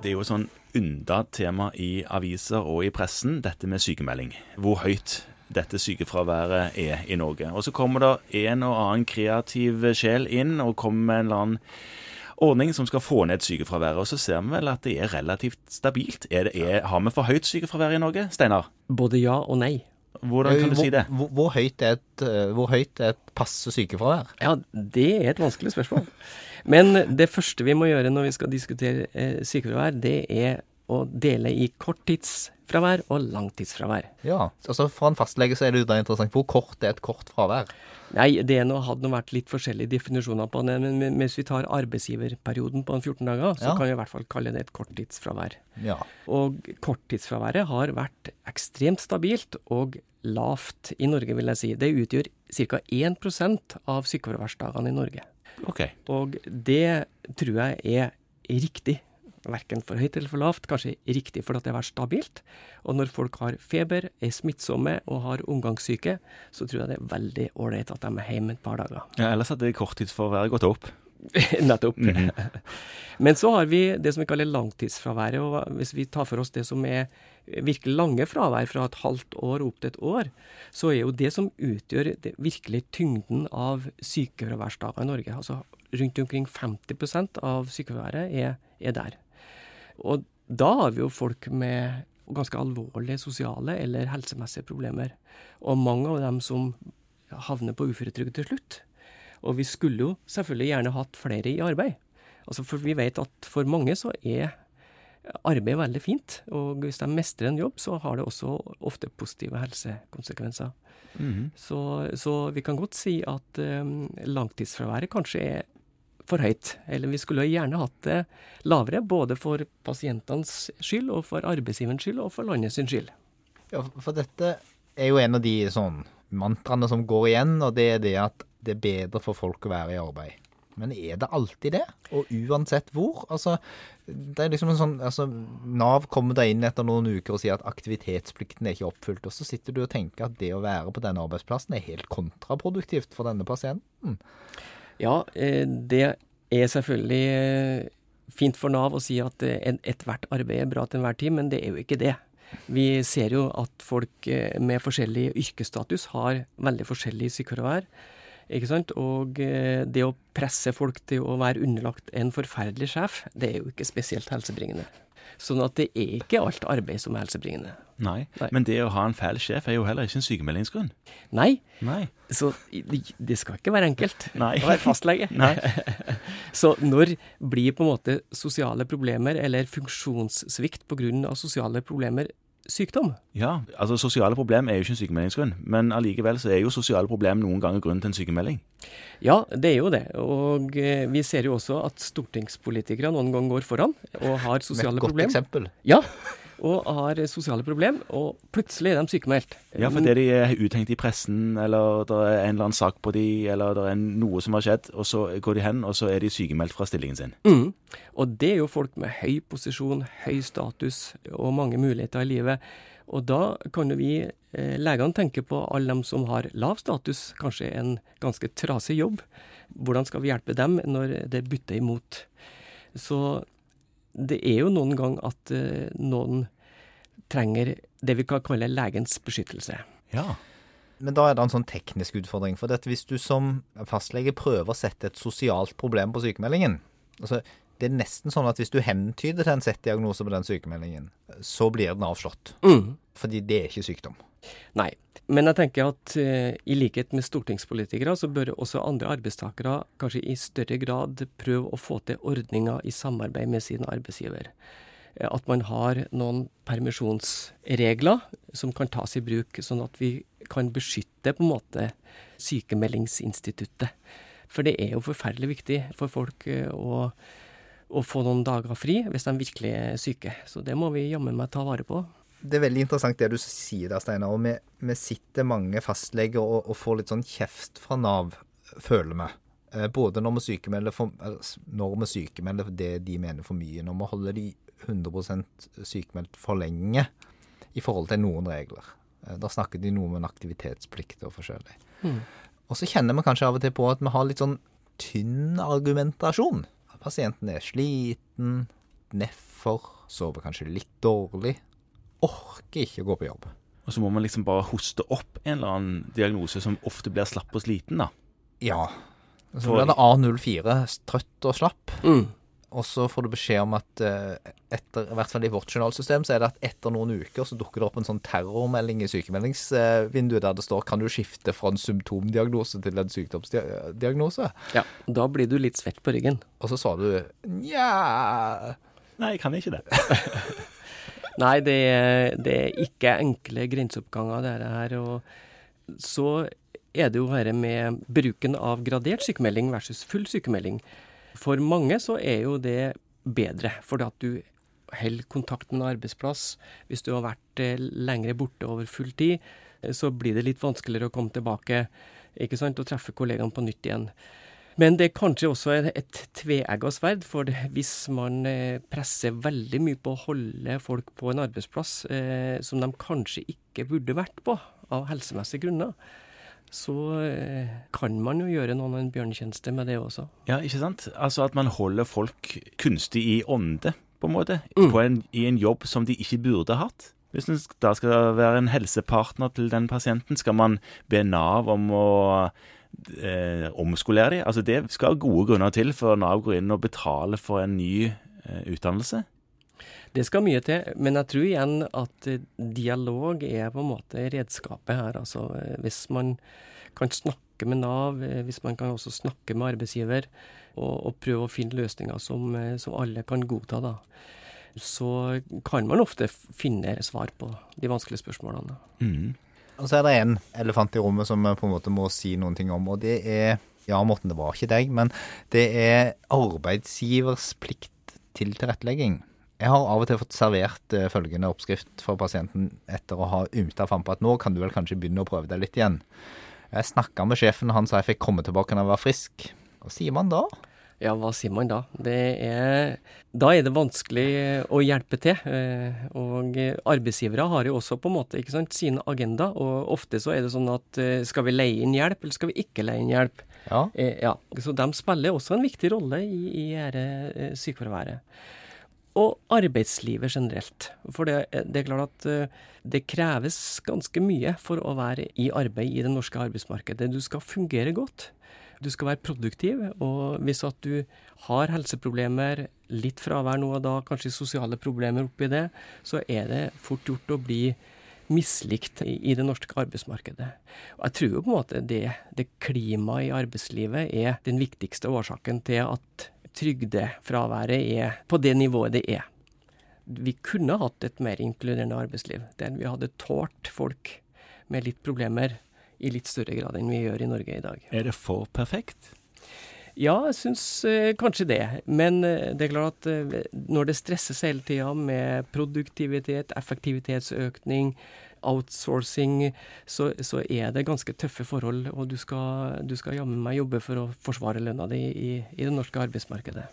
Det er jo sånn ynda tema i aviser og i pressen, dette med sykemelding. Hvor høyt dette sykefraværet er i Norge. Og så kommer det en og annen kreativ sjel inn og kommer med en eller annen ordning som skal få ned sykefraværet. Og så ser vi vel at det er relativt stabilt. Er det, er, har vi for høyt sykefravær i Norge, Steinar? Både ja og nei. Hvordan kan du hvor, si det? Hvor, hvor, høyt er et, eh, hvor høyt er et passe sykefravær? Ja, det er et vanskelig spørsmål. Men det første vi må gjøre når vi skal diskutere eh, sykefravær, det er å dele i korttidsfravær og langtidsfravær. Ja, altså For en fastlege så er det jo da interessant. Hvor kort er et kort fravær? Nei, det nå hadde nå vært litt forskjellige definisjoner på det. Men hvis vi tar arbeidsgiverperioden på en 14 dager, så Ja. kan vi i hvert fall kalle det et korttidsfravær. Ja. Og korttidsfraværet har vært ekstremt stabilt og lavt i Norge, vil jeg si. Det utgjør ca. 1% av sykefraværsdagene i Norge. OK. Og det tror jeg er riktig. Verken for høyt eller for lavt. Kanskje riktig for at det vært stabilt. Og når folk har feber, er smittsomme og har omgangssyke, så tror jeg det er veldig ålreit at de er hjemme et par dager. Ja, ellers hadde korttidsfraværet gått opp. Nettopp. Men så har vi det som vi kaller langtidsfraværet. Og hvis vi tar for oss det som er virkelig lange fravær, fra et halvt år opp til et år, så er jo det som utgjør det virkelig tyngden av sykefraværsdager i Norge. Altså rundt omkring 50 av sykefraværet er, er der. Og da har vi jo folk med ganske alvorlige sosiale eller helsemessige problemer. Og mange av dem som havner på uføretrygd til slutt. Og vi skulle jo selvfølgelig gjerne hatt flere i arbeid. Altså For vi vet at for mange så er arbeid veldig fint. Og hvis de mestrer en jobb, så har det også ofte positive helsekonsekvenser. så, så vi kan godt si at um, langtidsfraværet kanskje er for høyt. Eller vi skulle gjerne hatt det lavere, både for pasientenes skyld, og for arbeidsgiverens skyld, og for landets skyld. Ja, for dette er jo en av de sånn mantraene som går igjen, og det er det at det er bedre for folk å være i arbeid. Men er det alltid det? Og uansett hvor? Altså, det er liksom en sånn altså, Nav kommer deg inn etter noen uker og sier at aktivitetsplikten er ikke oppfylt. Og så sitter du og tenker at det å være på denne arbeidsplassen er helt kontraproduktivt for denne pasienten. Ja, eh, det er selvfølgelig eh, fint for Nav å si at eh, ethvert arbeid er bra til enhver tid, men det er jo ikke det. Vi ser jo at folk med forskjellig yrkesstatus har veldig forskjellig sykefravær. Og det å presse folk til å være underlagt en forferdelig sjef, det er jo ikke spesielt helsebringende. Sånn at det er ikke alt arbeid som er helsebringende. Nei. Nei. Men det å ha en fæl sjef er jo heller ikke en sykemeldingsgrunn. Nei, Nei. så det skal ikke være enkelt Nei. å være fastlege. Nei. Så når blir på en måte sosiale problemer eller funksjonssvikt pga. sosiale problemer sykdom? Ja, altså sosiale problemer er jo ikke en sykemeldingsgrunn, men allikevel så er jo sosiale problemer noen ganger grunn til en sykemelding. Ja, det er jo det. Og eh, vi ser jo også at stortingspolitikere noen ganger går foran og har sosiale problemer. Med et godt problem. eksempel. Ja, og har sosiale problemer, og plutselig er de sykemeldt. Ja, fordi de er uthengt i pressen, eller det er en eller annen sak på de, eller det er noe som har skjedd, og så går de hen, og så er de sykemeldt fra stillingen sin. Mm. Og det er jo folk med høy posisjon, høy status og mange muligheter i livet. Og da kan jo vi eh, legene tenke på alle dem som har lav status, kanskje en ganske trasig jobb. Hvordan skal vi hjelpe dem når det butter imot? Så det er jo noen gang at eh, noen trenger det vi kan kalle legens beskyttelse. Ja. Men da er det en sånn teknisk utfordring. For dette, hvis du som fastlege prøver å sette et sosialt problem på sykemeldingen altså Det er nesten sånn at hvis du hentyder til en sett diagnose på den sykemeldingen, så blir den avslått. Mm. Fordi det er ikke sykdom. Nei. Men jeg tenker at eh, i likhet med stortingspolitikere, så bør også andre arbeidstakere kanskje i større grad prøve å få til ordninger i samarbeid med sin arbeidsgiver. Eh, At man har noen permisjonsregler som kan tas i bruk, sånn at vi kan beskytte på en måte sykemeldingsinstituttet. For det er jo forferdelig viktig for folk eh, å, å få noen dager fri hvis de virkelig er syke. Så det må vi jammen meg ta vare på. Det er veldig interessant det du sier der, Steinar. Og vi, vi sitter mange fastleger og, og får litt sånn kjeft fra Nav, føler vi. Eh, Både når vi sykemelder for, når vi sykemelder det de mener for mye, når vi holder de 100 sykemeldt for lenge i forhold til noen regler. Eh, Da snakker de noe om en aktivitetsplikt og forskjellig. Og så kjenner vi kanskje av og til på at vi har litt sånn tynn argumentasjon. Pasienten er sliten, nedfor, sover kanskje litt dårlig. Orker ikke å gå på jobb. Og så må man liksom bare hoste opp en eller annen diagnose som ofte blir slapp og sliten, da. Ja. Så blir det A04, trøtt og slapp. Mm. Og så får du beskjed om at eh, etter, i hvert fall i vårt journalsystem, så er det at etter noen uker så dukker det opp en sånn terrormelding i sykemeldingsvinduet der det står kan du skifte fra en symptomdiagnose til en sykdomsdiagnose. Ja, da blir du litt svett på ryggen. Og så sa du nja Nei, jeg kan ikke det. Nei, det er, det er ikke enkle grenseoppganger, det her. Og så er det jo dette med bruken av gradert sykemelding versus full sykemelding. For mange så er jo det bedre, fordi at du holder kontakt med en arbeidsplass. Hvis du har vært eh, lengre borte over full tid, eh, så blir det litt vanskeligere å komme tilbake ikke sant, og treffe kollegaene på nytt igjen. Men det er kanskje også et, tveegga sverd, for hvis man eh, presser veldig mye på å holde folk på en arbeidsplass eh, som de kanskje ikke burde vært på av helsemessige grunner, så eh, kan man jo gjøre noen en bjørnetjeneste med det også. Ja, ikke sant? Altså at man holder folk kunstig i ånde, på en måte. Mm. På en, I en jobb som de ikke burde hatt. Hvis en da skal være en helsepartner til den pasienten, skal man be Nav om å eh, omskolere dem? Altså det skal gode grunner til for Nav går inn og betaler for en ny eh, utdannelse. Det skal mye til, men jeg tror igjen at eh, dialog er på en måte redskapet her. Altså eh, hvis man kan snakke med Nav, eh, hvis man kan også snakke med arbeidsgiver, og, og prøve å finne løsninger som, som alle kan godta, da. Så kan man ofte finne svar på de vanskelige spørsmålene. Mm. Og så er det en elefant i rommet som vi på en måte må si noen ting om, og det er Ja, Morten, det var ikke deg, men det er arbeidsgivers plikt til tilrettelegging. Jeg har av og til fått servert eh, følgende oppskrift fra pasienten etter å ha ymta fram på at nå kan du vel kanskje begynne å prøve deg litt igjen. Jeg snakka med sjefen, han sa jeg fikk komme tilbake når jeg var frisk. Hva sier man da? Ja, hva sier man da? Det er, da er det vanskelig å hjelpe til. eh, Og arbeidsgivere har jo også på en måte ikke sant, sine agenda, og ofte så er det sånn at eh, skal vi leie inn hjelp, eller skal vi ikke leie inn hjelp? Ja. Eh, ja, Så de spiller også en viktig rolle i, i dette eh, sykefraværet. Og arbeidslivet generelt. For det, det er klart at eh, det kreves ganske mye for å være i arbeid i det norske arbeidsmarkedet. Du skal fungere godt. Du skal være produktiv, og hvis at du har helseproblemer, litt fravær nå og da, kanskje sosiale problemer oppi det, så er det fort gjort å bli mislikt i, det norske arbeidsmarkedet. Og jeg tror jo på en måte det, det klimaet i arbeidslivet er den viktigste årsaken til at trygdefraværet er på det nivået det er. Vi kunne hatt et mer inkluderende arbeidsliv, der vi hadde tålt folk med litt problemer i litt større grad enn vi gjør i Norge i dag. Er det for perfekt? Ja, jeg syns eh, kanskje det. Men eh, det er klart at eh, når det stresses hele tida med produktivitet, effektivitetsøkning, outsourcing, så, så er det ganske tøffe forhold. Og du skal, du skal jammen meg jobbe for å forsvare lønna di i, i det norske arbeidsmarkedet.